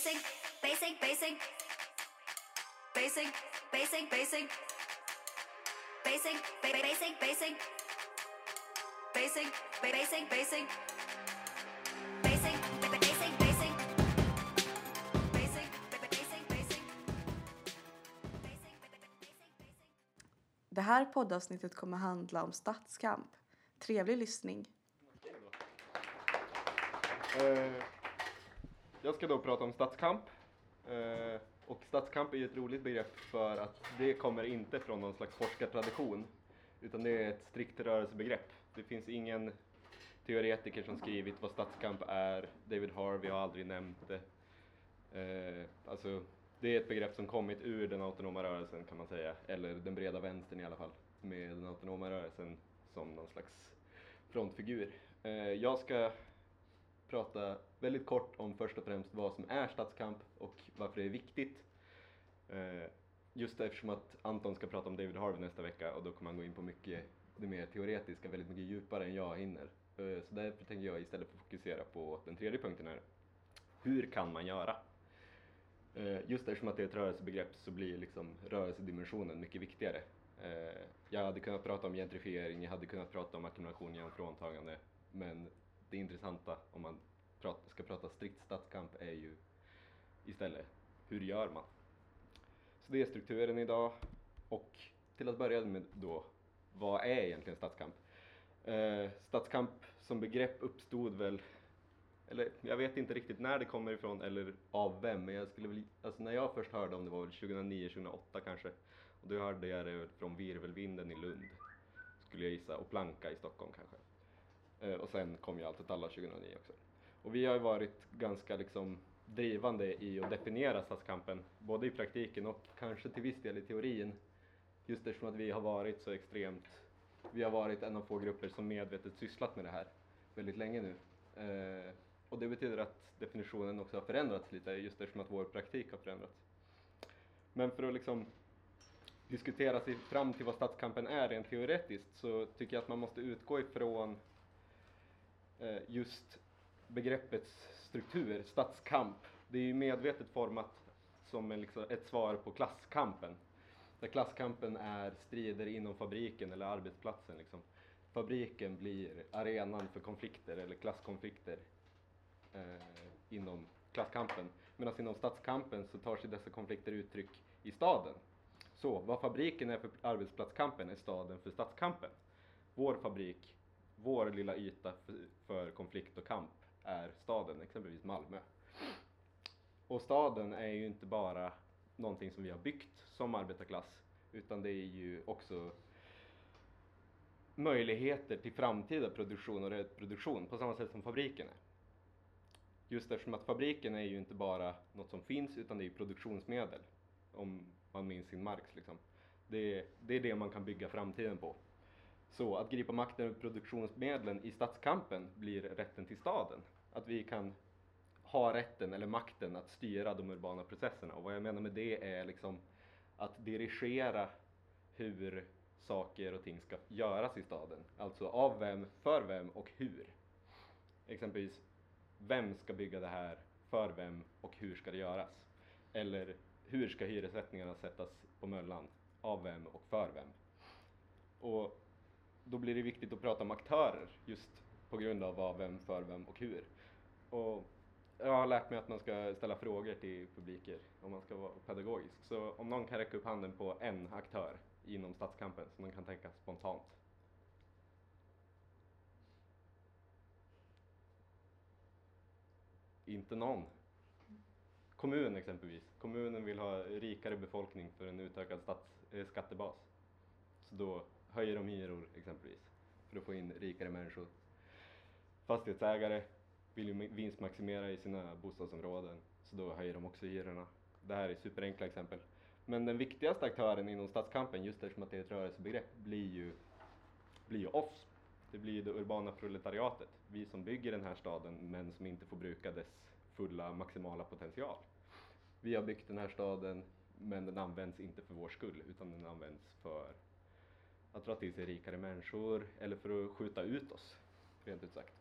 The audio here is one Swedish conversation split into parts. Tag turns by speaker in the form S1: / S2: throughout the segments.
S1: basic, basic, basic, basic, basic, basic, basic, ba- basic, basic, basic, ba- basic, basic, basic, ba- ba- basic, basic, basic, ba- ba- basic, basic, basic, ba- ba- basic, basic.
S2: Det här poddavsnittet kommer handla om stadskamp. Trevlig lyssning.
S3: Eh, jag ska då prata om stadskamp. Eh, och stadskamp är ju ett roligt begrepp för att det kommer inte från någon slags forskartradition. Utan det är ett strikt rörelsebegrepp. Det finns ingen teoretiker som skrivit vad stadskamp är. David Harvey har aldrig nämnt det. Eh, alltså, det är ett begrepp som kommit ur den autonoma rörelsen kan man säga. Eller den breda vänstern i alla fall. Med den autonoma rörelsen som någon slags frontfigur. Eh, jag ska prata väldigt kort om först och främst vad som är stadskamp och varför det är viktigt. Eh, just eftersom att Anton ska prata om David Harvey nästa vecka och då kommer han gå in på mycket det mer teoretiska, väldigt mycket djupare än jag hinner. Eh, så därför tänker jag istället fokusera på den tredje punkten här. Hur kan man göra? Eh, just eftersom att det är ett rörelsebegrepp så blir liksom rörelsedimensionen mycket viktigare. Jag hade kunnat prata om gentrifiering, jag hade kunnat prata om ackumulation genom fråntagande, men det intressanta om man prat- ska prata strikt stadskamp är ju istället, hur gör man? Så det är strukturen idag och till att börja med då, vad är egentligen stadskamp? Eh, stadskamp som begrepp uppstod väl eller jag vet inte riktigt när det kommer ifrån eller av vem, men jag skulle väl, alltså när jag först hörde om det var väl 2009, 2008 kanske. Och då hörde jag det från Virvelvinden i Lund, skulle jag gissa, och Planka i Stockholm kanske. Eh, och sen kom ju Allt åt alla 2009 också. Och vi har ju varit ganska liksom drivande i att definiera stadskampen, både i praktiken och kanske till viss del i teorin. Just eftersom att vi har varit så extremt, vi har varit en av få grupper som medvetet sysslat med det här väldigt länge nu. Eh, och det betyder att definitionen också har förändrats lite just eftersom att vår praktik har förändrats. Men för att liksom diskutera sig fram till vad stadskampen är rent teoretiskt så tycker jag att man måste utgå ifrån Eh, just begreppets struktur, statskamp, Det är ju medvetet format som en, liksom, ett svar på klasskampen. Där klasskampen är strider inom fabriken eller arbetsplatsen. Liksom. Fabriken blir arenan för konflikter eller klasskonflikter eh, inom klasskampen. Medan inom stadskampen så tar sig dessa konflikter uttryck i staden. Så vad fabriken är för arbetsplatskampen är staden för stadskampen. Vår fabrik, vår lilla yta för, för konflikt och kamp är staden, exempelvis Malmö. Och staden är ju inte bara någonting som vi har byggt som arbetarklass, utan det är ju också möjligheter till framtida produktion och reproduktion på samma sätt som fabriken är. Just eftersom att fabriken är ju inte bara något som finns utan det är produktionsmedel. Om man minns sin Marx liksom. Det det är det man kan bygga framtiden på. Så att gripa makten över produktionsmedlen i stadskampen blir rätten till staden. Att vi kan ha rätten eller makten att styra de urbana processerna. Och vad jag menar med det är liksom att dirigera hur saker och ting ska göras i staden. Alltså av vem, för vem och hur. Exempelvis, vem ska bygga det här, för vem och hur ska det göras? Eller hur ska hyressättningarna sättas på möllan, av vem och för vem? Och då blir det viktigt att prata om aktörer just på grund av vad, vem, för vem och hur. Och jag har lärt mig att man ska ställa frågor till publiker om man ska vara pedagogisk. Så om någon kan räcka upp handen på en aktör inom stadskampen som man kan tänka spontant. Inte någon. Kommun exempelvis. Kommunen vill ha rikare befolkning för en utökad stats, eh, skattebas. Så då höjer de hyror exempelvis för att få in rikare människor. Fastighetsägare vill ju vinstmaximera i sina bostadsområden så då höjer de också hyrorna. Det här är superenkla exempel. Men den viktigaste aktören inom stadskampen, just eftersom att det är ett rörelsebegrepp, blir ju, blir ju oss. Det blir ju det urbana proletariatet. Vi som bygger den här staden men som inte får bruka dess fulla maximala potential. Vi har byggt den här staden men den används inte för vår skull utan den används för att dra till sig rikare människor eller för att skjuta ut oss, rent ut sagt.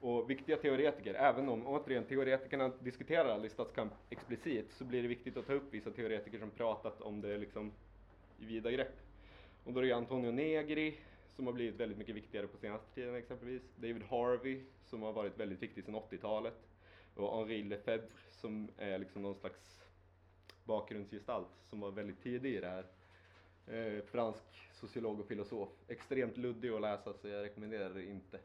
S3: Och viktiga teoretiker, även om återigen teoretikerna diskuterar aldrig statskamp explicit, så blir det viktigt att ta upp vissa teoretiker som pratat om det liksom i vida grepp. Och då är det Antonio Negri som har blivit väldigt mycket viktigare på senaste tiden exempelvis. David Harvey som har varit väldigt viktig sedan 80-talet. Och Henri Lefebvre som är liksom någon slags bakgrundsgestalt som var väldigt tidig i det här. Eh, fransk sociolog och filosof. Extremt luddig att läsa så jag rekommenderar det inte.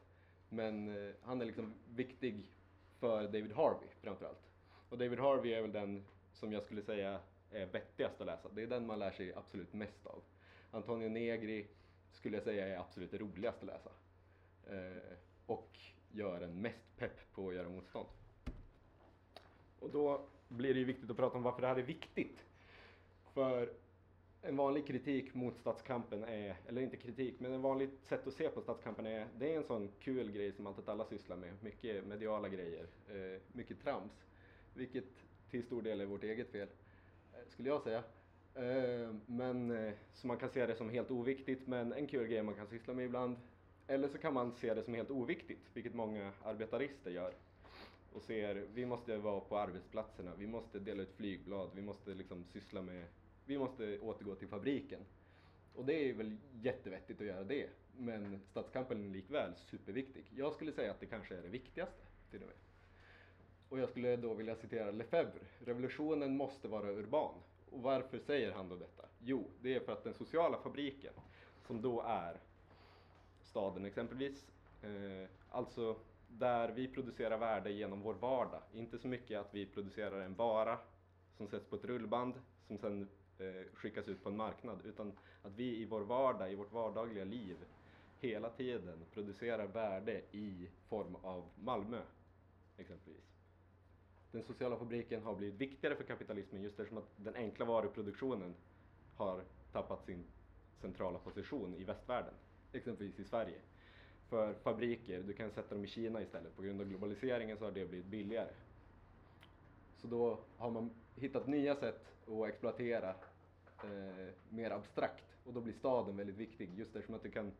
S3: Men eh, han är liksom viktig för David Harvey framförallt. Och David Harvey är väl den som jag skulle säga är vettigast att läsa. Det är den man lär sig absolut mest av. Antonio Negri skulle jag säga är absolut roligast att läsa. Eh, och gör en mest pepp på att göra motstånd. Och då blir det ju viktigt att prata om varför det här är viktigt. För en vanlig kritik mot statskampen är, eller inte kritik, men en vanligt sätt att se på statskampen är, det är en sån kul grej som alltid alla sysslar med. Mycket mediala grejer, eh, mycket trams. Vilket till stor del är vårt eget fel, eh, skulle jag säga. Eh, men, eh, så man kan se det som helt oviktigt, men en kul grej man kan syssla med ibland. Eller så kan man se det som helt oviktigt, vilket många arbetarister gör. Och ser, vi måste vara på arbetsplatserna, vi måste dela ut flygblad, vi måste liksom syssla med, vi måste återgå till fabriken. Och det är väl jättevettigt att göra det, men stadskampen är likväl superviktig. Jag skulle säga att det kanske är det viktigaste till och med. Och jag skulle då vilja citera Lefebvre. Revolutionen måste vara urban. Och varför säger han då detta? Jo, det är för att den sociala fabriken, som då är staden exempelvis, eh, alltså där vi producerar värde genom vår vardag. Inte så mycket att vi producerar en vara som sätts på ett rullband som sen eh, skickas ut på en marknad, utan att vi i vår vardag, i vårt vardagliga liv, hela tiden producerar värde i form av Malmö, exempelvis. Den sociala fabriken har blivit viktigare för kapitalismen just eftersom att den enkla varuproduktionen har tappat sin centrala position i västvärlden, exempelvis i Sverige. För fabriker, du kan sätta dem i Kina istället, på grund av globaliseringen så har det blivit billigare. Så då har man hittat nya sätt att exploatera eh, mer abstrakt och då blir staden väldigt viktig just eftersom att du kan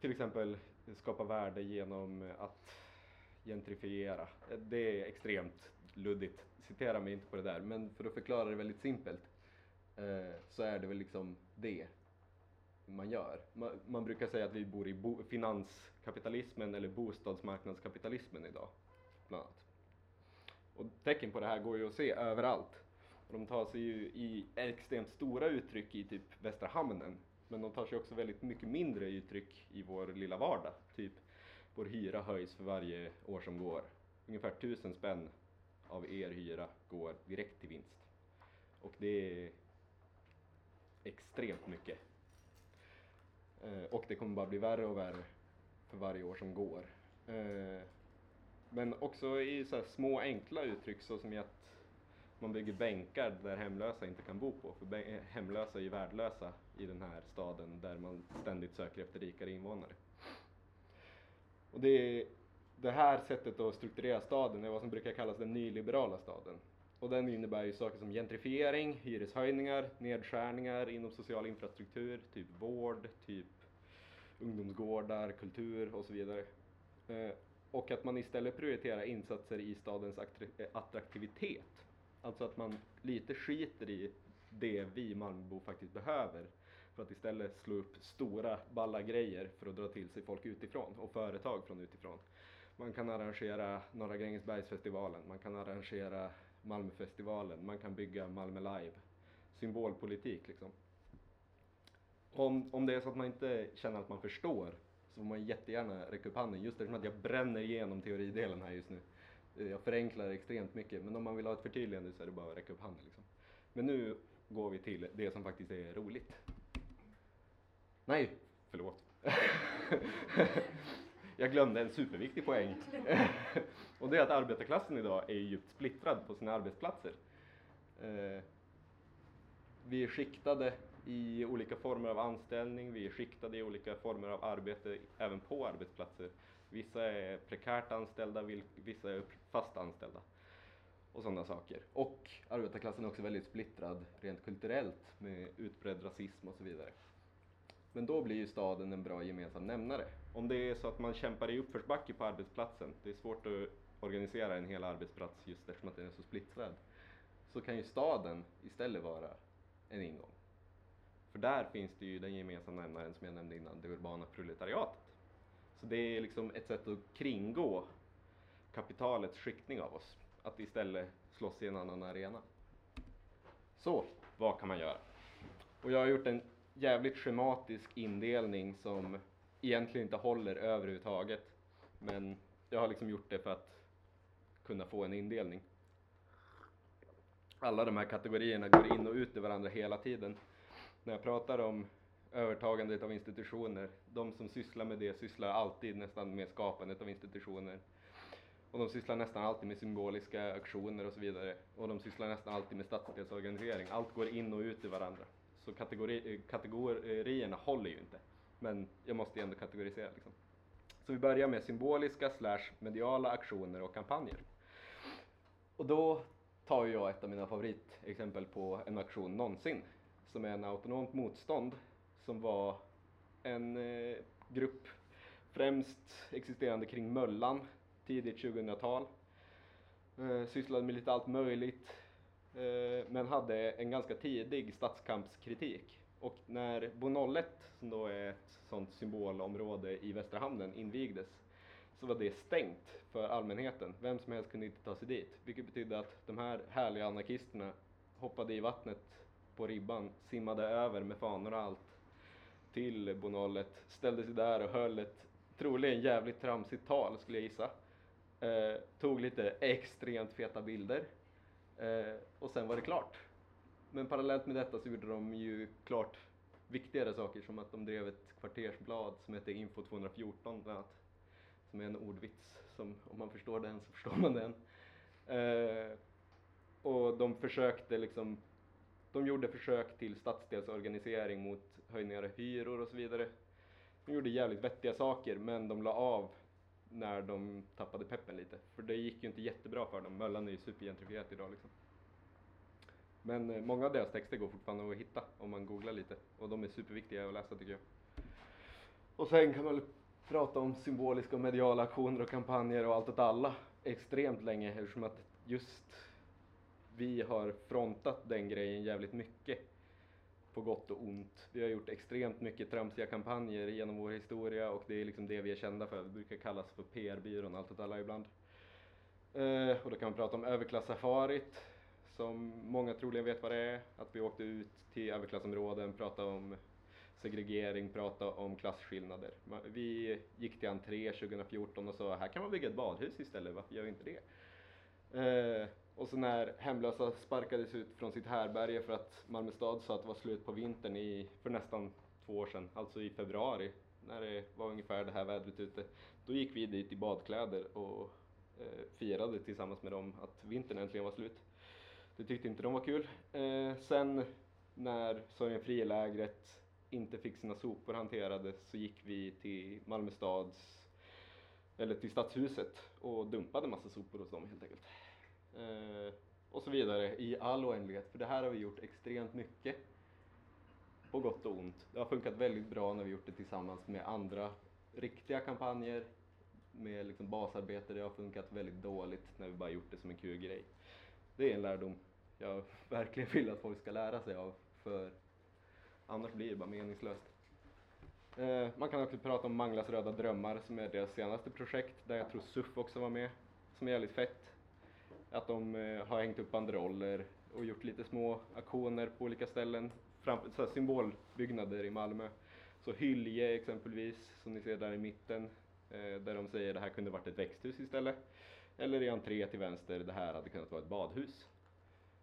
S3: till exempel skapa värde genom att gentrifiera. Eh, det är extremt luddigt, citera mig inte på det där, men för att förklara det väldigt simpelt eh, så är det väl liksom det man gör. Man, man brukar säga att vi bor i bo, finanskapitalismen eller bostadsmarknadskapitalismen idag, bland annat. Och tecken på det här går ju att se överallt. Och de tar sig ju i extremt stora uttryck i typ Västra Hamnen, men de tar sig också väldigt mycket mindre uttryck i vår lilla vardag. Typ vår hyra höjs för varje år som går. Ungefär tusen spänn av er hyra går direkt till vinst. Och det är extremt mycket. Eh, och det kommer bara bli värre och värre för varje år som går. Eh, men också i så här små enkla uttryck så som i att man bygger bänkar där hemlösa inte kan bo på. För eh, hemlösa är ju värdelösa i den här staden där man ständigt söker efter rikare invånare. Och det, är, det här sättet att strukturera staden är vad som brukar kallas den nyliberala staden. Och den innebär ju saker som gentrifiering, hyreshöjningar, nedskärningar inom social infrastruktur, typ vård, typ ungdomsgårdar, kultur och så vidare. Eh, och att man istället prioriterar insatser i stadens eh, attraktivitet. Alltså att man lite skiter i det vi Malmöbor faktiskt behöver för att istället slå upp stora balla grejer för att dra till sig folk utifrån och företag från utifrån. Man kan arrangera Norra Grängesbergsfestivalen, man kan arrangera Malmöfestivalen, man kan bygga Malmö Live. Symbolpolitik liksom. Om, om det är så att man inte känner att man förstår så får man jättegärna räcka upp handen just eftersom att jag bränner igenom teoridelen här just nu. Eh, jag förenklar extremt mycket men om man vill ha ett förtydligande så är det bara att räcka upp handen liksom. Men nu går vi till det som faktiskt är roligt. Nej, förlåt. Jag glömde en superviktig poäng. Och det är att arbetarklassen idag är djupt splittrad på sina arbetsplatser. Eh, vi är skiktade i olika former av anställning, vi är skiktade i olika former av arbete även på arbetsplatser. Vissa är prekärt anställda, vissa är fast anställda och sådana saker. Och arbetarklassen är också väldigt splittrad rent kulturellt med utbredd rasism och så vidare. Men då blir ju staden en bra gemensam nämnare. Om det är så att man kämpar i uppförsbacke på arbetsplatsen, det är svårt att organisera en hel arbetsplats just eftersom att den är så splittrad, så kan ju staden istället vara en ingång. För där finns det ju den gemensamma nämnaren som jag nämnde innan, det urbana proletariatet. Så det är liksom ett sätt att kringgå kapitalets skiktning av oss, att istället slåss i en annan arena. Så, vad kan man göra? Och jag har gjort en jävligt schematisk indelning som egentligen inte håller överhuvudtaget. Men jag har liksom gjort det för att kunna få en indelning. Alla de här kategorierna går in och ut i varandra hela tiden. När jag pratar om övertagandet av institutioner, de som sysslar med det sysslar alltid nästan med skapandet av institutioner. Och de sysslar nästan alltid med symboliska aktioner och så vidare. Och de sysslar nästan alltid med stadsdelsorganisering. Allt går in och ut i varandra. Så kategori, kategorierna håller ju inte. Men jag måste ju ändå kategorisera liksom. Så vi börjar med symboliska slash mediala aktioner och kampanjer. Och då tar jag ett av mina favoritexempel på en aktion någonsin. Som är en autonomt motstånd som var en eh, grupp främst existerande kring Möllan tidigt 2000-tal. Eh, sysslade med lite allt möjligt eh, men hade en ganska tidig statskampskritik. Och när Bo 01, som då är ett sånt symbolområde i Västra hamnen, invigdes så var det stängt för allmänheten. Vem som helst kunde inte ta sig dit. Vilket betydde att de här härliga anarkisterna hoppade i vattnet på ribban, simmade över med fanor och allt till bonollet, ställde sig där och höll ett troligen jävligt tramsigt tal skulle jag gissa. Eh, tog lite extremt feta bilder eh, och sen var det klart. Men parallellt med detta så gjorde de ju klart viktigare saker som att de drev ett kvartersblad som hette Info 214 bland annat. Som är en ordvits som om man förstår den så förstår man den. Eh, och de försökte liksom, de gjorde försök till stadsdelsorganisering mot höjningar av hyror och så vidare. De gjorde jävligt vettiga saker men de la av när de tappade peppen lite. För det gick ju inte jättebra för dem. Möllan är ju supergentrifierat idag liksom. Men eh, många av deras texter går fortfarande att hitta om man googlar lite. Och de är superviktiga att läsa tycker jag. Och sen kan man väl prata om symboliska och mediala aktioner och kampanjer och allt åt alla extremt länge eftersom att just vi har frontat den grejen jävligt mycket på gott och ont. Vi har gjort extremt mycket tramsiga kampanjer genom vår historia och det är liksom det vi är kända för. Det brukar kallas för PR-byrån, allt åt alla ibland. Eh, och då kan man prata om överklassafarit som många troligen vet vad det är. Att vi åkte ut till överklassområden, pratade om segregering, pratade om klasskillnader. Vi gick till entré 2014 och sa här kan man bygga ett badhus istället, varför gör vi inte det? Eh, och så när hemlösa sparkades ut från sitt härberge för att Malmö stad sa att det var slut på vintern i, för nästan två år sedan, alltså i februari, när det var ungefär det här vädret ute, då gick vi dit i badkläder och eh, firade tillsammans med dem att vintern äntligen var slut. Det tyckte inte de var kul. Eh, sen när Sorgenfri-lägret inte fick sina sopor hanterade så gick vi till Malmö stads, eller till stadshuset och dumpade massa sopor hos dem helt enkelt. Eh, och så vidare i all oändlighet, för det här har vi gjort extremt mycket. På gott och ont. Det har funkat väldigt bra när vi gjort det tillsammans med andra riktiga kampanjer med liksom basarbete. Det har funkat väldigt dåligt när vi bara gjort det som en kul grej. Det är en lärdom jag verkligen vill att folk ska lära sig av, för annars blir det bara meningslöst. Eh, man kan också prata om Manglas röda drömmar som är deras senaste projekt, där jag tror SUF också var med, som är jävligt fett. Att de eh, har hängt upp banderoller och gjort lite små aktioner på olika ställen, Framför, så här symbolbyggnader i Malmö. Så Hylje exempelvis, som ni ser där i mitten, eh, där de säger att det här kunde varit ett växthus istället. Eller i entré till vänster, det här hade kunnat vara ett badhus.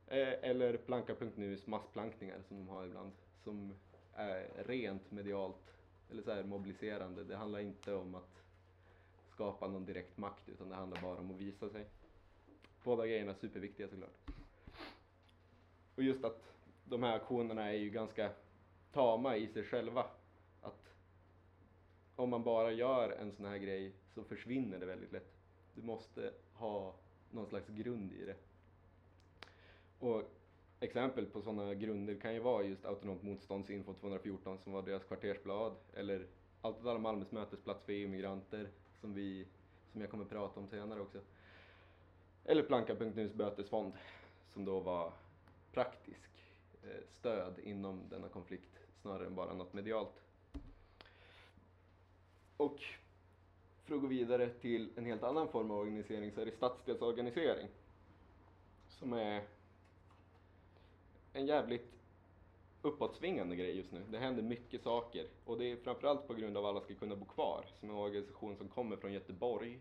S3: Eh, eller Planka.nus massplankningar som de har ibland, som är rent medialt, eller så här mobiliserande. Det handlar inte om att skapa någon direkt makt, utan det handlar bara om att visa sig. Båda grejerna är superviktiga såklart. Och just att de här aktionerna är ju ganska tama i sig själva. Att om man bara gör en sån här grej så försvinner det väldigt lätt. Du måste ha någon slags grund i det. Och exempel på sådana grunder kan ju vara just Autonomt motståndsinfo 214 som var deras kvartersblad eller Allt åt alla Malmös mötesplats för EU-migranter som vi, som jag kommer prata om senare också. Eller Planka.nus bötesfond som då var praktisk eh, stöd inom denna konflikt snarare än bara något medialt. Och för att gå vidare till en helt annan form av organisering så är det stadsdelsorganisering. Som är en jävligt uppåtsvingande grej just nu. Det händer mycket saker och det är framförallt på grund av Alla ska kunna bo kvar som är en organisation som kommer från Göteborg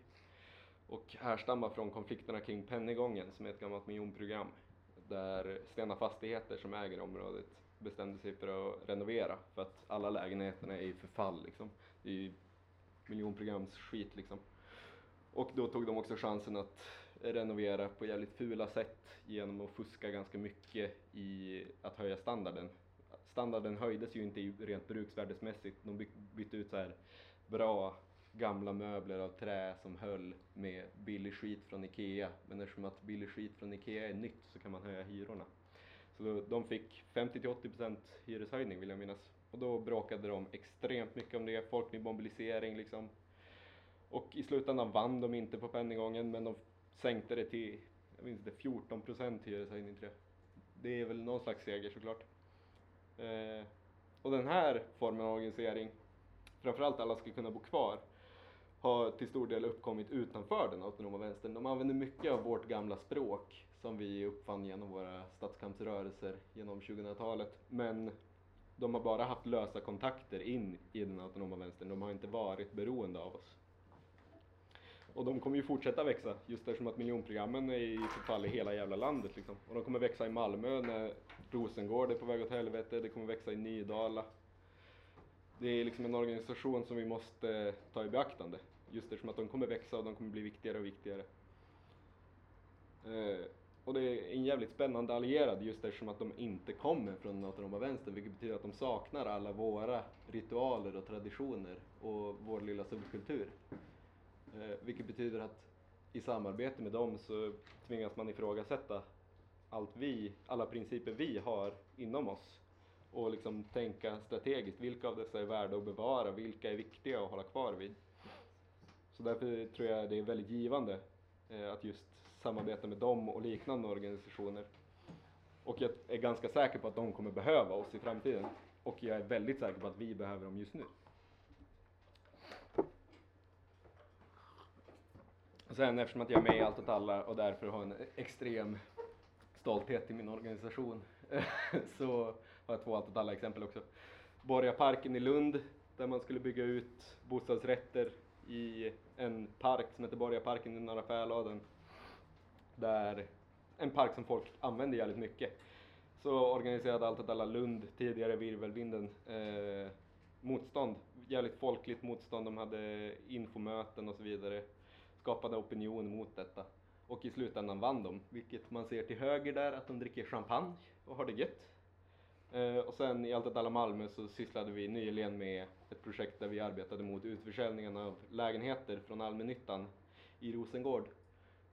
S3: och härstammar från konflikterna kring Pennygången som är ett gammalt miljonprogram där Stena Fastigheter som äger området bestämde sig för att renovera för att alla lägenheterna är i förfall liksom. Det är ju miljonprogramsskit liksom. Och då tog de också chansen att renovera på jävligt fula sätt genom att fuska ganska mycket i att höja standarden. Standarden höjdes ju inte rent bruksvärdesmässigt. De bytte ut så här bra gamla möbler av trä som höll med billig skit från Ikea. Men eftersom att billig skit från Ikea är nytt så kan man höja hyrorna. Så de fick 50-80% hyreshöjning vill jag minnas. Och då bråkade de extremt mycket om det, folklig mobilisering liksom. Och i slutändan vann de inte på penningången men de sänkte det till, jag minns inte, 14% hyreshöjning tror jag. Det är väl någon slags seger såklart. Eh, och den här formen av organisering, framförallt alla ska kunna bo kvar, har till stor del uppkommit utanför den autonoma vänstern. De använder mycket av vårt gamla språk som vi uppfann genom våra statskampsrörelser genom 2000-talet. Men de har bara haft lösa kontakter in i den autonoma vänstern. De har inte varit beroende av oss. Och de kommer ju fortsätta växa just eftersom att miljonprogrammen är i förfall i hela jävla landet liksom. Och de kommer växa i Malmö när Rosengård är på väg åt helvete. Det kommer växa i Nydala. Det är liksom en organisation som vi måste ta i beaktande. Just eftersom att de kommer växa och de kommer bli viktigare och viktigare. Eh, och det är en jävligt spännande allierad just eftersom att de inte kommer från den autonoma vänstern. Vilket betyder att de saknar alla våra ritualer och traditioner och vår lilla subkultur. Eh, vilket betyder att i samarbete med dem så tvingas man ifrågasätta allt vi, alla principer vi har inom oss och liksom tänka strategiskt. Vilka av dessa är värda att bevara? Vilka är viktiga att hålla kvar vid? Så därför tror jag det är väldigt givande eh, att just samarbeta med dem och liknande organisationer. Och jag är ganska säker på att de kommer behöva oss i framtiden. Och jag är väldigt säker på att vi behöver dem just nu. Sen eftersom att jag är med i Allt åt alla och därför har en extrem stolthet i min organisation så har jag två Allt åt alla exempel också. Borgaparken i Lund där man skulle bygga ut bostadsrätter i en park som heter Borgaparken i Norra Fäladen. Där en park som folk använder jävligt mycket. Så organiserade Allt åt alla Lund, tidigare Virvelvinden, eh, motstånd. Jävligt folkligt motstånd. De hade infomöten och så vidare. Skapade opinion mot detta. Och i slutändan vann de, vilket man ser till höger där att de dricker champagne och har det gött. Eh, och sen i Allt åt alla Malmö så sysslade vi nyligen med ett projekt där vi arbetade mot utförsäljningen av lägenheter från allmännyttan i Rosengård.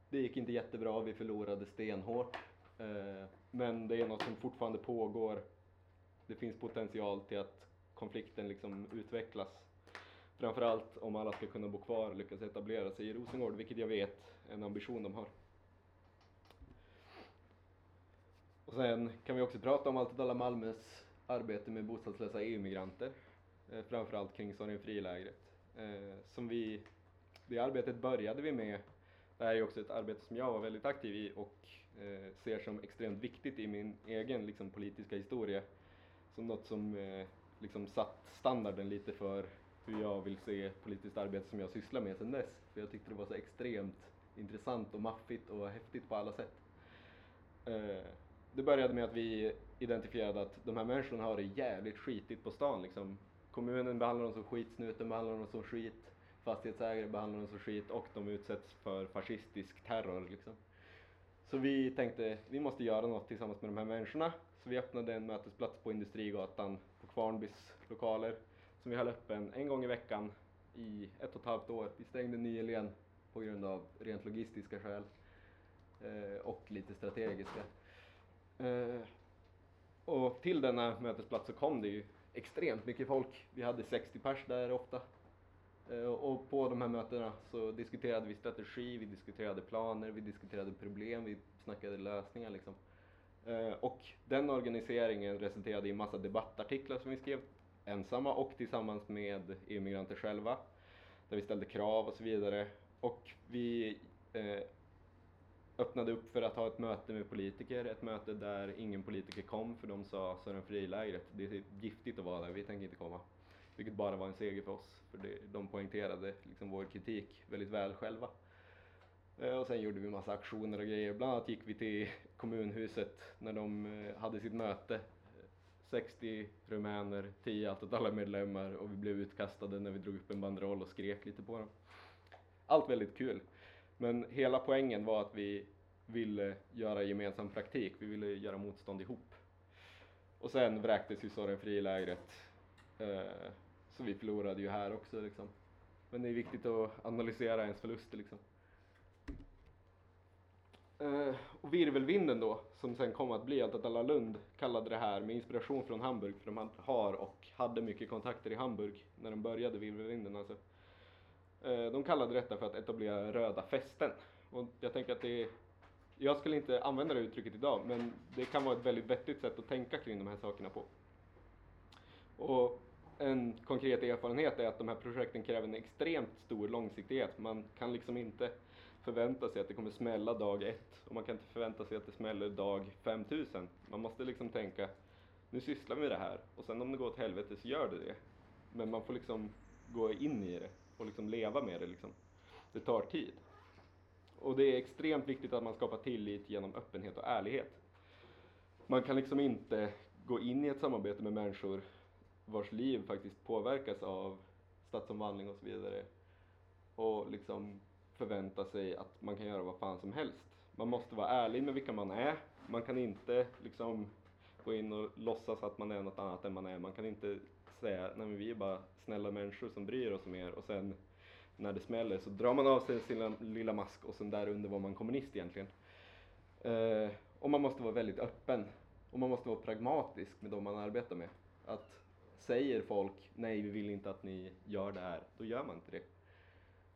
S3: Det gick inte jättebra, vi förlorade stenhårt. Eh, men det är något som fortfarande pågår. Det finns potential till att konflikten liksom utvecklas. Framförallt om alla ska kunna bo kvar och lyckas etablera sig i Rosengård, vilket jag vet är en ambition de har. Och sen kan vi också prata om Allt Malmös arbete med bostadslösa EU-migranter. Eh, framförallt kring Sorgenfrilägret. Eh, som vi, det arbetet började vi med. Det här är också ett arbete som jag var väldigt aktiv i och eh, ser som extremt viktigt i min egen liksom, politiska historia. Som något som eh, liksom satt standarden lite för hur jag vill se politiskt arbete som jag sysslar med sedan dess. För jag tyckte det var så extremt intressant och maffigt och häftigt på alla sätt. Eh, det började med att vi identifierade att de här människorna har det jävligt skitigt på stan liksom. Kommunen behandlar dem som skit, snuten behandlar dem som skit, fastighetsägare behandlar dem som skit och de utsätts för fascistisk terror liksom. Så vi tänkte, vi måste göra något tillsammans med de här människorna. Så vi öppnade en mötesplats på Industrigatan på Kvarnbys lokaler som vi höll öppen en gång i veckan i ett och ett halvt år. Vi stängde nyligen på grund av rent logistiska skäl eh, och lite strategiska. Eh, och till denna mötesplats så kom det ju extremt mycket folk. Vi hade 60 pers där ofta. Eh, och på de här mötena så diskuterade vi strategi, vi diskuterade planer, vi diskuterade problem, vi snackade lösningar liksom. Eh, och den organiseringen resulterade i massa debattartiklar som vi skrev ensamma och tillsammans med EU-migranter själva. Där vi ställde krav och så vidare. Och vi eh, öppnade upp för att ha ett möte med politiker, ett möte där ingen politiker kom för de sa Sören Frilägret, det är giftigt att vara där, vi tänker inte komma. Vilket bara var en seger för oss, för det, de poängterade liksom vår kritik väldigt väl själva. Eh, och sen gjorde vi massa aktioner och grejer, bland annat gick vi till kommunhuset när de eh, hade sitt möte. 60 rumäner, 10 allt åt alla medlemmar och vi blev utkastade när vi drog upp en banderoll och skrek lite på dem. Allt väldigt kul. Men hela poängen var att vi ville göra gemensam praktik, vi ville göra motstånd ihop. Och sen vräktes ju Soren i lägret, eh, så vi förlorade ju här också liksom. Men det är viktigt att analysera ens förluster liksom. Eh, och virvelvinden då, som sen kom att bli att alla Lund kallade det här med inspiration från Hamburg, för de har och hade mycket kontakter i Hamburg när de började virvelvinden alltså. Eh, de kallade detta för att etablera röda fästen. Och jag tänker att det är, jag skulle inte använda det uttrycket idag, men det kan vara ett väldigt vettigt sätt att tänka kring de här sakerna på. Och en konkret erfarenhet är att de här projekten kräver en extremt stor långsiktighet. Man kan liksom inte förvänta sig att det kommer smälla dag ett och man kan inte förvänta sig att det smäller dag 5000. Man måste liksom tänka, nu sysslar vi med det här och sen om det går åt helvete så gör det det. Men man får liksom gå in i det och liksom leva med det liksom. Det tar tid. Och det är extremt viktigt att man skapar tillit genom öppenhet och ärlighet. Man kan liksom inte gå in i ett samarbete med människor vars liv faktiskt påverkas av stadsomvandling och så vidare och liksom förvänta sig att man kan göra vad fan som helst. Man måste vara ärlig med vilka man är. Man kan inte liksom gå in och låtsas att man är något annat än man är. Man kan inte säga, nej men vi är bara snälla människor som bryr oss om er och sen när det smäller så drar man av sig sin lilla, mask och sen där under var man kommunist egentligen. Eh, och man måste vara väldigt öppen. Och man måste vara pragmatisk med de man arbetar med. Att säger folk, nej vi vill inte att ni gör det här, då gör man inte det.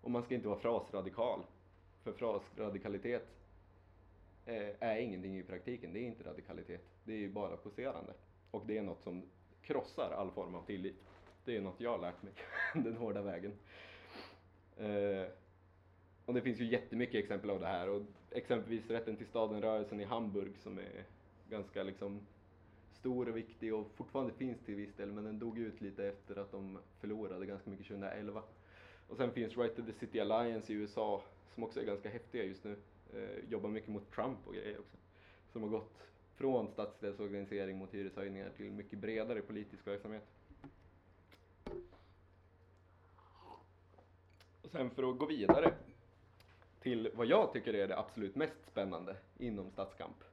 S3: Och man ska inte vara frasradikal. För frasradikalitet eh, är ingenting i praktiken, det är inte radikalitet. Det är ju bara poserande. Och det är något som krossar all form av tillit. Det är något jag har lärt mig den hårda vägen. Eh, och det finns ju jättemycket exempel av det här. Och exempelvis Rätten till staden-rörelsen i Hamburg som är ganska liksom stor och viktig och fortfarande finns till viss del men den dog ut lite efter att de förlorade ganska mycket 2011. Och sen finns Right to the City Alliance i USA som också är ganska häftiga just nu. Eh, jobbar mycket mot Trump och grejer också. Som har gått från stadsdelsorganisering mot hyreshöjningar till mycket bredare politisk verksamhet. Och sen för att gå vidare till vad jag tycker är det absolut mest spännande inom stadskamp.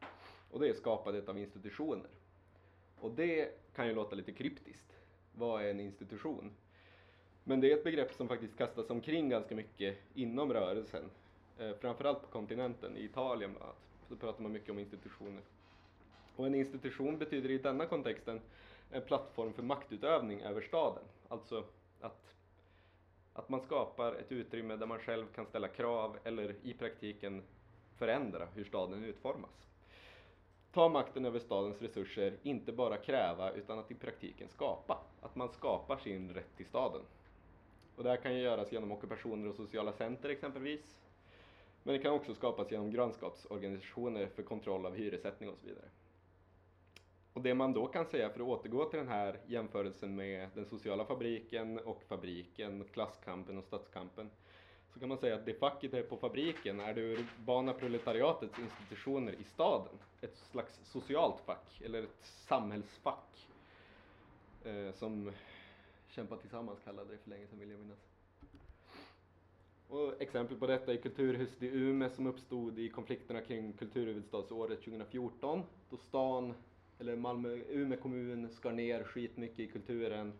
S3: Och det är skapandet av institutioner. Och det kan ju låta lite kryptiskt. Vad är en institution? Men det är ett begrepp som faktiskt kastas omkring ganska mycket inom rörelsen. Eh, framförallt på kontinenten, i Italien bland annat, så pratar man mycket om institutioner. Och en institution betyder i denna kontexten en plattform för maktutövning över staden. Alltså att, att man skapar ett utrymme där man själv kan ställa krav eller i praktiken förändra hur staden utformas. Ta makten över stadens resurser, inte bara kräva utan att i praktiken skapa. Att man skapar sin rätt till staden. Och det här kan ju göras genom ockupationer och sociala center exempelvis. Men det kan också skapas genom grannskapsorganisationer för kontroll av hyressättning och så vidare. Och det man då kan säga för att återgå till den här jämförelsen med den sociala fabriken och fabriken, klasskampen och stadskampen. Så kan man säga att det facket är på fabriken är det urbana proletariatets institutioner i staden. Ett slags socialt fack, eller ett samhällsfack. Eh, som Kämpa Tillsammans kallade det för länge sedan vill jag minnas. Och exempel på detta är Kulturhuset i Umeå som uppstod i konflikterna kring kulturhuvudstadsåret 2014 då stan, eller Malmö, Umeå kommun skar ner skitmycket i kulturen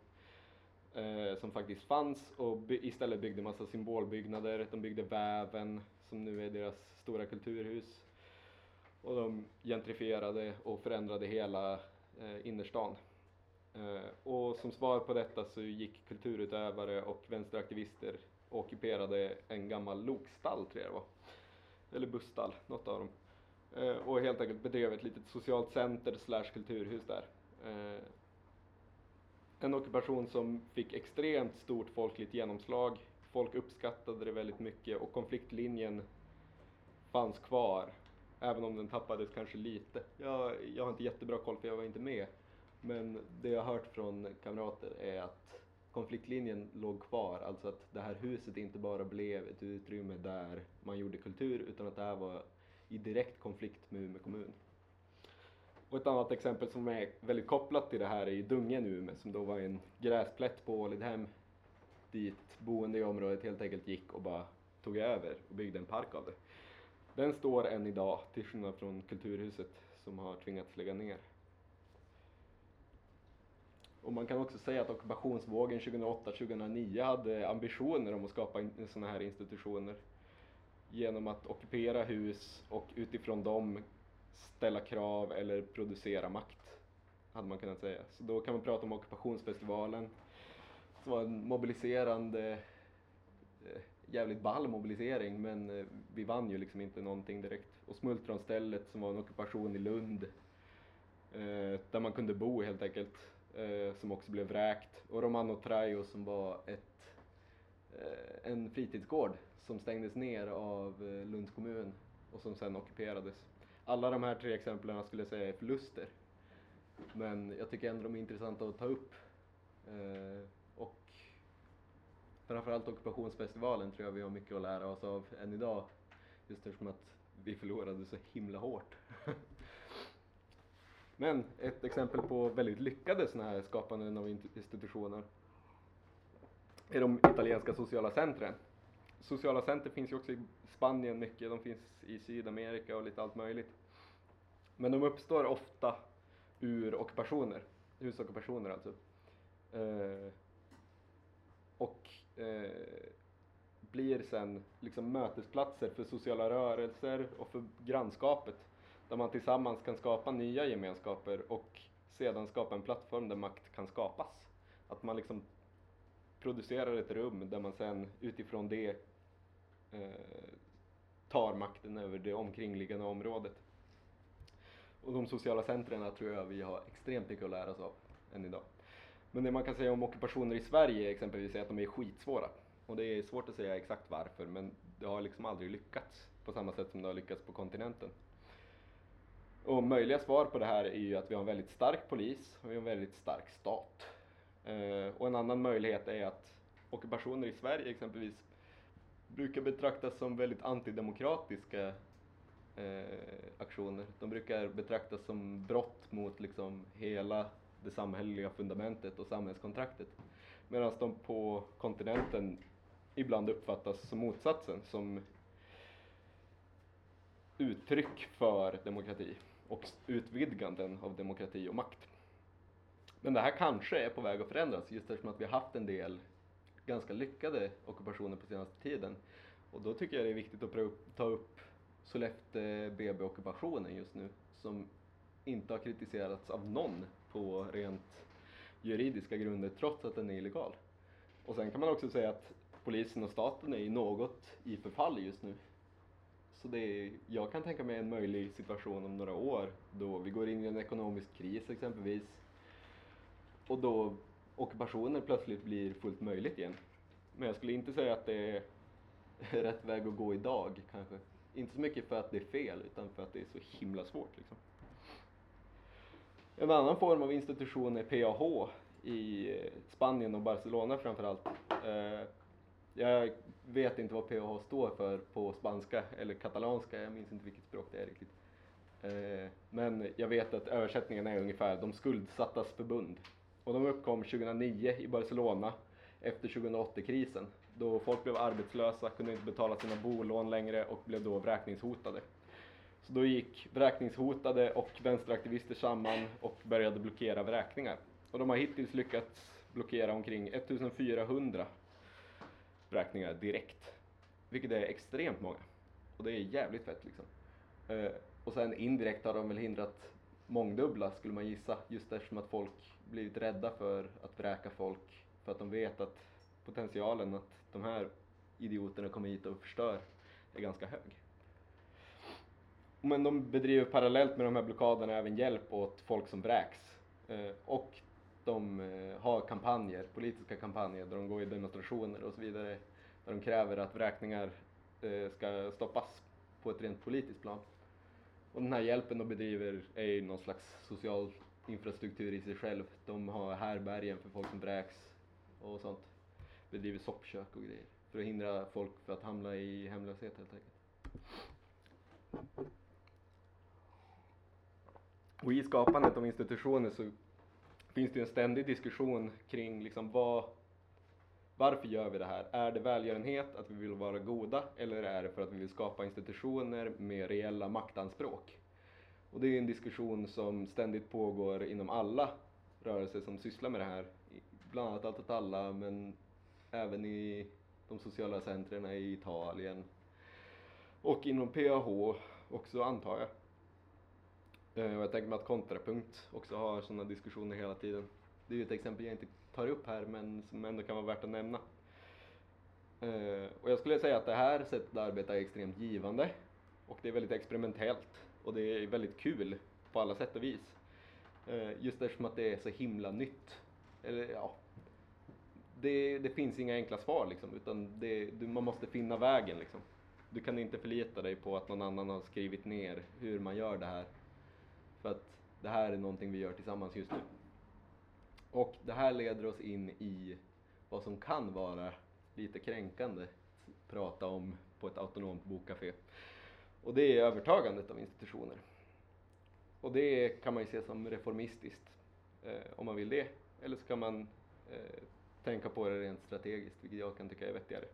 S3: eh, som faktiskt fanns och by- istället byggde massa symbolbyggnader. De byggde Väven som nu är deras stora kulturhus. Och de gentrifierade och förändrade hela eh, innerstan. Eh, och som svar på detta så gick kulturutövare och vänsteraktivister och ockuperade en gammal lokstall tror jag det var. Eller busstall, något av dem. Eh, och helt enkelt bedrev ett litet socialt center slash kulturhus där. Eh, en ockupation som fick extremt stort folkligt genomslag. Folk uppskattade det väldigt mycket och konfliktlinjen fanns kvar. Även om den tappades kanske lite. Jag, jag har inte jättebra koll för jag var inte med. Men det jag har hört från kamrater är att konfliktlinjen låg kvar. Alltså att det här huset inte bara blev ett utrymme där man gjorde kultur utan att det här var i direkt konflikt med Umeå kommun. Och ett annat exempel som är väldigt kopplat till det här är ju Dungen i Umeå som då var en gräsplätt på Ålidhem dit boende i området helt enkelt gick och bara tog över och byggde en park av det. Den står än idag, till skillnad från Kulturhuset som har tvingats lägga ner. Och man kan också säga att ockupationsvågen 2008-2009 hade ambitioner om att skapa sådana här institutioner genom att ockupera hus och utifrån dem ställa krav eller producera makt, hade man kunnat säga. Så då kan man prata om ockupationsfestivalen, som var en mobiliserande, eh, jävligt ball mobilisering, men eh, vi vann ju liksom inte någonting direkt. Och Smultronstället som var en ockupation i Lund, eh, där man kunde bo helt enkelt, som också blev vräkt. Och Romano Trajo som var ett, en fritidsgård som stängdes ner av eh, Lunds kommun och som sen ockuperades. Alla de här tre exemplen skulle jag säga är förluster. Men jag tycker ändå de är intressanta att ta upp. Eh, och framförallt ockupationsfestivalen tror jag vi har mycket att lära oss av än idag. Just eftersom att vi förlorade så himla hårt. Men ett exempel på väldigt lyckade sådana här skapanden av institutioner är de italienska sociala centren. Sociala center finns ju också i Spanien mycket, de finns i Sydamerika och lite allt möjligt. Men de uppstår ofta ur ockupationer, husockupationer alltså. Eh, och eh, blir sen liksom mötesplatser för sociala rörelser och för grannskapet. Där man tillsammans kan skapa nya gemenskaper och sedan skapa en plattform där makt kan skapas. Att man liksom producerar ett rum där man sen utifrån det Eh, tar makten över det omkringliggande området. Och de sociala centren tror jag vi har extremt mycket att lära oss av än idag. Men det man kan säga om ockupationer i Sverige exempelvis är att de är skitsvåra. Och det är svårt att säga exakt varför men det har liksom aldrig lyckats på samma sätt som det har lyckats på kontinenten. Och möjliga svar på det här är ju att vi har en väldigt stark polis och vi har en väldigt stark stat. Eh, och en annan möjlighet är att ockupationer i Sverige exempelvis brukar betraktas som väldigt antidemokratiska eh, aktioner. De brukar betraktas som brott mot liksom hela det samhälleliga fundamentet och samhällskontraktet. Medan de på kontinenten ibland uppfattas som motsatsen, som uttryck för demokrati och utvidganden av demokrati och makt. Men det här kanske är på väg att förändras just eftersom att vi har haft en del ganska lyckade ockupationer på senaste tiden. Och då tycker jag det är viktigt att ta upp Sollefteå BB-ockupationen just nu som inte har kritiserats av någon på rent juridiska grunder trots att den är illegal. Och sen kan man också säga att polisen och staten är något i förfall just nu. Så det är, jag kan tänka mig en möjlig situation om några år då vi går in i en ekonomisk kris exempelvis och då ockupationer plötsligt blir fullt möjligt igen. Men jag skulle inte säga att det är rätt väg att gå idag kanske. Inte så mycket för att det är fel utan för att det är så himla svårt liksom. En annan form av institution är PAH i eh, Spanien och Barcelona framförallt. Eh, jag vet inte vad PAH står för på spanska eller katalanska, jag minns inte vilket språk det är riktigt. Eh, men jag vet att översättningen är ungefär De skuldsattas förbund. Och de uppkom 2009 i Barcelona efter 2008-krisen då folk blev arbetslösa, kunde inte betala sina bolån längre och blev då vräkningshotade. Så då gick vräkningshotade och vänsteraktivister samman och började blockera vräkningar. Och de har hittills lyckats blockera omkring 1400 vräkningar direkt. Vilket är extremt många. Och det är jävligt fett liksom. Eh, och sen indirekt har de väl hindrat mångdubbla skulle man gissa, just eftersom att folk blivit rädda för att vräka folk för att de vet att potentialen att de här idioterna kommer hit och förstör är ganska hög. Men de bedriver parallellt med de här blockaderna även hjälp åt folk som vräks. Eh, och de eh, har kampanjer, politiska kampanjer, där de går i demonstrationer och så vidare. Där de kräver att vräkningar eh, ska stoppas på ett rent politiskt plan. Och den här hjälpen de bedriver är ju någon slags social infrastruktur i sig själv. De har härbergen för folk som vräks och sånt. Bedriver soppkök och grejer. För att hindra folk för att hamna i hemlöshet helt enkelt. Och i skapandet av institutioner så finns det ju en ständig diskussion kring liksom vad, varför gör vi det här? Är det välgörenhet, att vi vill vara goda, eller är det för att vi vill skapa institutioner med reella maktanspråk? Och det är en diskussion som ständigt pågår inom alla rörelser som sysslar med det här. Bland annat Allt åt alla, men även i de sociala centren i Italien. Och inom PAH också antar jag. Eh, och jag tänker mig att Kontrapunkt också har sådana diskussioner hela tiden. Det är ju ett exempel jag inte tar upp här men som ändå kan vara värt att nämna. Eh, och jag skulle säga att det här sättet att arbeta är extremt givande och det är väldigt experimentellt och det är väldigt kul på alla sätt och vis. Eh, just eftersom att det är så himla nytt. Eller ja, det, det finns inga enkla svar liksom, utan det, du, man måste finna vägen liksom. Du kan inte förlita dig på att någon annan har skrivit ner hur man gör det här. För att det här är någonting vi gör tillsammans just nu. Och det här leder oss in i vad som kan vara lite kränkande att prata om på ett autonomt bokcafé. Och det är övertagandet av institutioner. Och det kan man ju se som reformistiskt eh, om man vill det. Eller så kan man eh, tänka på det rent strategiskt, vilket jag kan tycka är vettigare.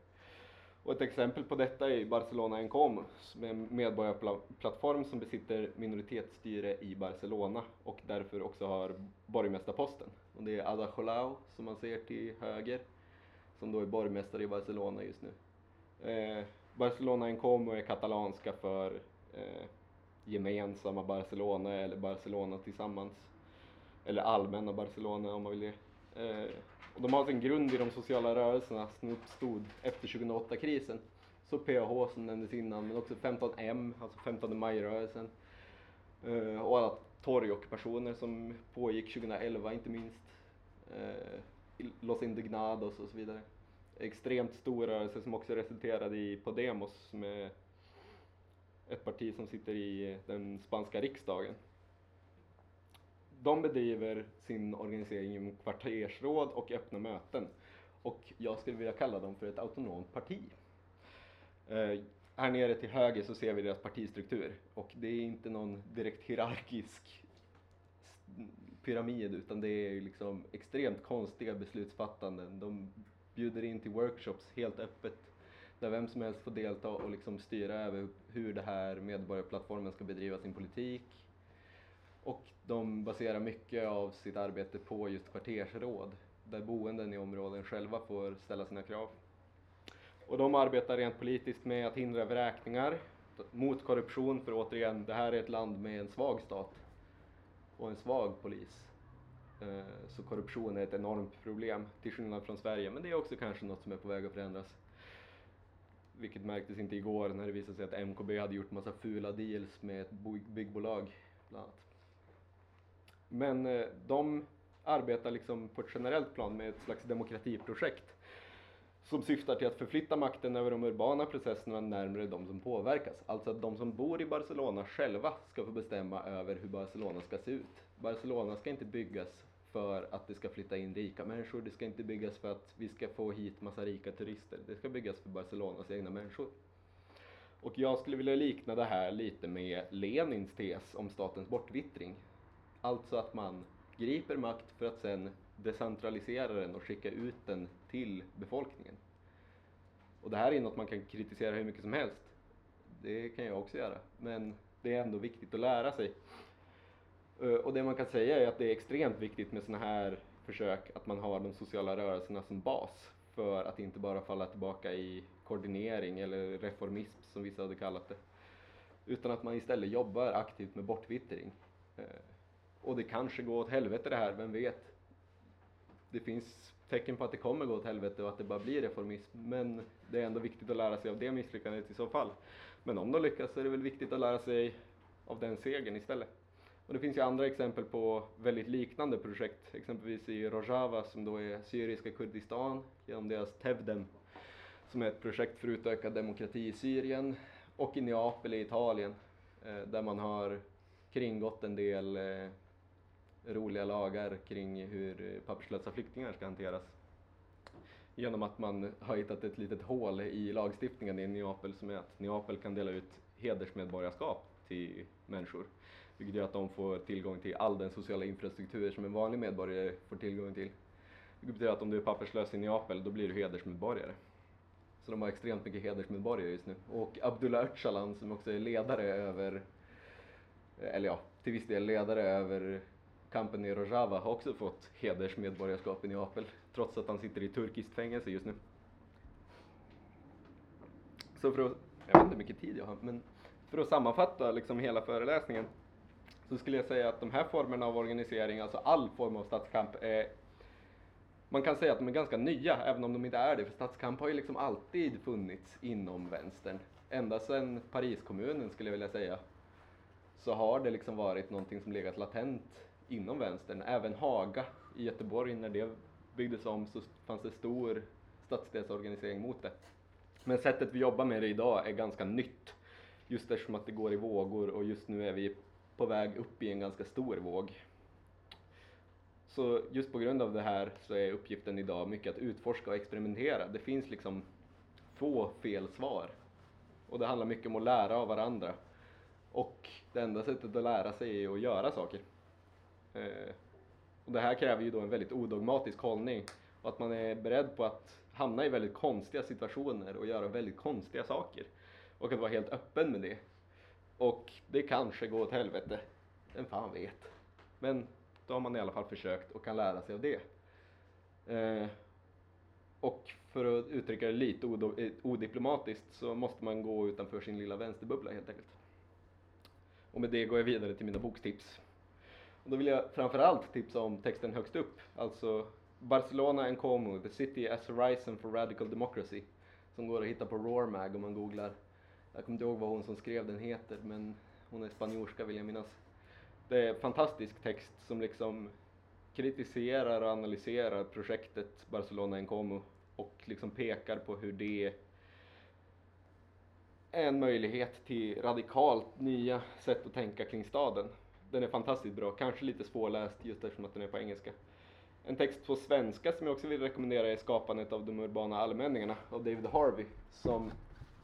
S3: Och ett exempel på detta är Barcelona Encom, som är en medborgarplattform som besitter minoritetsstyre i Barcelona och därför också har borgmästarposten. Och det är Ada Colau som man ser till höger, som då är borgmästare i Barcelona just nu. Eh, Barcelona Encom är katalanska för eh, gemensamma Barcelona eller Barcelona tillsammans. Eller allmänna Barcelona om man vill det. Eh, och de har sin grund i de sociala rörelserna som uppstod efter 2008-krisen. Så PAH som nämndes innan, men också 15M, alltså 15 maj-rörelsen. Eh, och alla torgockupationer som pågick 2011 inte minst. Eh, Los Indignados och så vidare. Extremt stor rörelse som också resulterade i Podemos som är ett parti som sitter i den spanska riksdagen de bedriver sin organisering genom kvartersråd och öppna möten. Och jag skulle vilja kalla dem för ett autonomt parti. Eh, här nere till höger så ser vi deras partistruktur och det är inte någon direkt hierarkisk pyramid utan det är liksom extremt konstiga beslutsfattanden. De bjuder in till workshops helt öppet där vem som helst får delta och liksom styra över hur det här medborgarplattformen ska bedriva sin politik. Och de baserar mycket av sitt arbete på just kvartersråd där boenden i områden själva får ställa sina krav. Och de arbetar rent politiskt med att hindra vräkningar, mot korruption, för återigen, det här är ett land med en svag stat och en svag polis. Eh, så korruption är ett enormt problem, till skillnad från Sverige, men det är också kanske något som är på väg att förändras. Vilket märktes inte igår när det visade sig att MKB hade gjort massa fula deals med ett byggbolag, bland annat. Men eh, de arbetar liksom på ett generellt plan med ett slags demokratiprojekt som syftar till att förflytta makten över de urbana processerna närmare de som påverkas. Alltså att de som bor i Barcelona själva ska få bestämma över hur Barcelona ska se ut. Barcelona ska inte byggas för att det ska flytta in rika människor, det ska inte byggas för att vi ska få hit massa rika turister. Det ska byggas för Barcelonas egna människor. Och jag skulle vilja likna det här lite med Lenins tes om statens bortvittring. Alltså att man griper makt för att sen decentralisera den och skicka ut den till befolkningen. Och det här är något man kan kritisera hur mycket som helst. Det kan jag också göra. Men det är ändå viktigt att lära sig. Eh, och det man kan säga är att det är extremt viktigt med sådana här försök att man har de sociala rörelserna som bas för att inte bara falla tillbaka i koordinering eller reformism som vissa hade kallat det. Utan att man istället jobbar aktivt med bortvittring. Eh, och det kanske går åt helvete det här, vem vet? Det finns tecken på att det kommer gå åt helvete och att det bara blir reformism. Men det är ändå viktigt att lära sig av det misslyckandet i så fall. Men om de lyckas så är det väl viktigt att lära sig av den segern istället. Och det finns ju andra exempel på väldigt liknande projekt, exempelvis i Rojava som då är syriska Kurdistan genom deras Tevdem som är ett projekt för utökad demokrati i Syrien och i Neapel i Italien eh, där man har kringgått en del eh, roliga lagar kring hur papperslösa flyktingar ska hanteras. Genom att man har hittat ett litet hål i lagstiftningen i Neapel som är att Neapel kan dela ut hedersmedborgarskap till människor. Vilket gör att de får tillgång till all den sociala infrastruktur som en vanlig medborgare får tillgång till. Vilket betyder att om du är papperslös i Neapel, då blir du hedersmedborgare. Så de har extremt mycket hedersmedborgare just nu. Och Abdullah Öcalan som också är ledare över, eller ja, till viss del ledare över kampen i Rojava har också fått hedersmedborgarskap i Neapel. Trots att han sitter i turkiskt fängelse just nu. Så för att, jag vet inte hur mycket tid jag har, men för att sammanfatta liksom hela föreläsningen så skulle jag säga att de här formerna av organisering, alltså all form av statskamp, är man kan säga att de är ganska nya, även om de inte är det, för statskamp har ju liksom alltid funnits inom vänstern. Ända sedan Pariskommunen skulle jag vilja säga, så har det liksom varit någonting som legat latent inom vänstern. Även Haga i Göteborg, när det byggdes om så fanns det stor stadsdelsorganisering mot det. Men sättet vi jobbar med det idag är ganska nytt. Just eftersom att det går i vågor och just nu är vi på väg upp i en ganska stor våg. Så just på grund av det här så är uppgiften idag mycket att utforska och experimentera. Det finns liksom få fel svar. Och det handlar mycket om att lära av varandra. Och det enda sättet att lära sig är att göra saker. Eh, och det här kräver ju då en väldigt odogmatisk hållning och att man är beredd på att hamna i väldigt konstiga situationer och göra väldigt konstiga saker. Och att vara helt öppen med det. Och det kanske går åt helvete, vem fan vet. Men då har man i alla fall försökt och kan lära sig av det. Eh, och för att uttrycka det lite eh, odiplomatiskt så måste man gå utanför sin lilla vänsterbubbla helt enkelt. Och med det går jag vidare till mina bokstips. Och då vill jag framförallt tipsa om texten högst upp, alltså Barcelona and Como, The City as Horizon for Radical Democracy, som går att hitta på Roarmag om man googlar. Jag kommer inte ihåg vad hon som skrev den heter, men hon är spanjorska vill jag minnas. Det är en fantastisk text som liksom kritiserar och analyserar projektet Barcelona en Como och liksom pekar på hur det är en möjlighet till radikalt nya sätt att tänka kring staden. Den är fantastiskt bra, kanske lite svårläst just eftersom att den är på engelska. En text på svenska som jag också vill rekommendera är Skapandet av de urbana allmänningarna av David Harvey som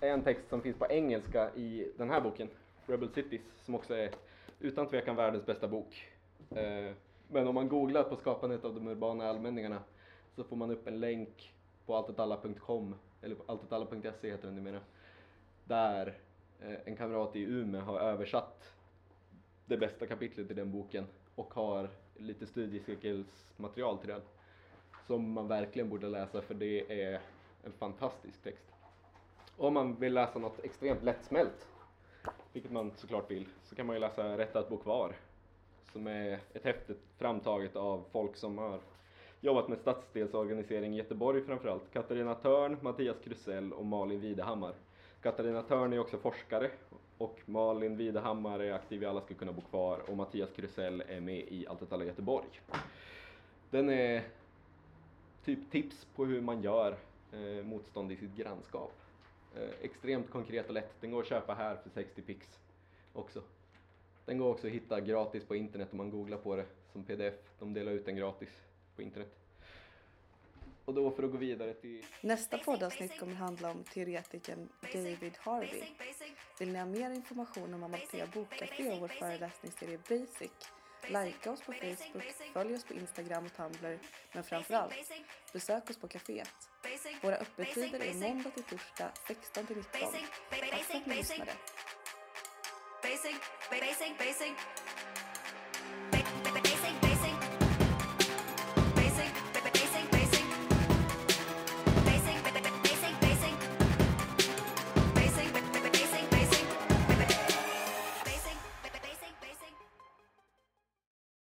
S3: är en text som finns på engelska i den här boken, Rebel Cities, som också är utan tvekan världens bästa bok. Eh, men om man googlar på Skapandet av de urbana allmänningarna så får man upp en länk på alltetalla.com, eller alltetalla.se heter den numera, där eh, en kamrat i Umeå har översatt det bästa kapitlet i den boken och har lite studiecirkelsmaterial till den som man verkligen borde läsa för det är en fantastisk text. Om man vill läsa något extremt lättsmält, vilket man såklart vill, så kan man ju läsa Rätt att bo kvar som är ett häfte framtaget av folk som har jobbat med stadsdelsorganisering i Göteborg framförallt. Katarina Törn, Mattias Krusell och Malin Videhammar. Katarina Törn är också forskare och Malin Videhammar är aktiv i Alla ska kunna bo kvar och Mattias Krusell är med i Allt alla Göteborg. Den är typ tips på hur man gör eh, motstånd i sitt grannskap. Eh, extremt konkret och lätt. Den går att köpa här för 60 pix också. Den går också att hitta gratis på internet om man googlar på det som pdf. De delar ut den gratis på internet. Och då för att gå vidare till
S2: Nästa poddavsnitt kommer handla om teoretikern David Harvey. Vill ni ha mer information om Amalthea Bokcafé och vår föreläsningsserie Basic? Likea oss på Facebook, följ oss på Instagram och Tumblr, men framförallt besök oss på kaféet. Våra öppettider är måndag till torsdag 16 till 19. Tack för att ni lyssnade.
S1: Basic, basic, basic.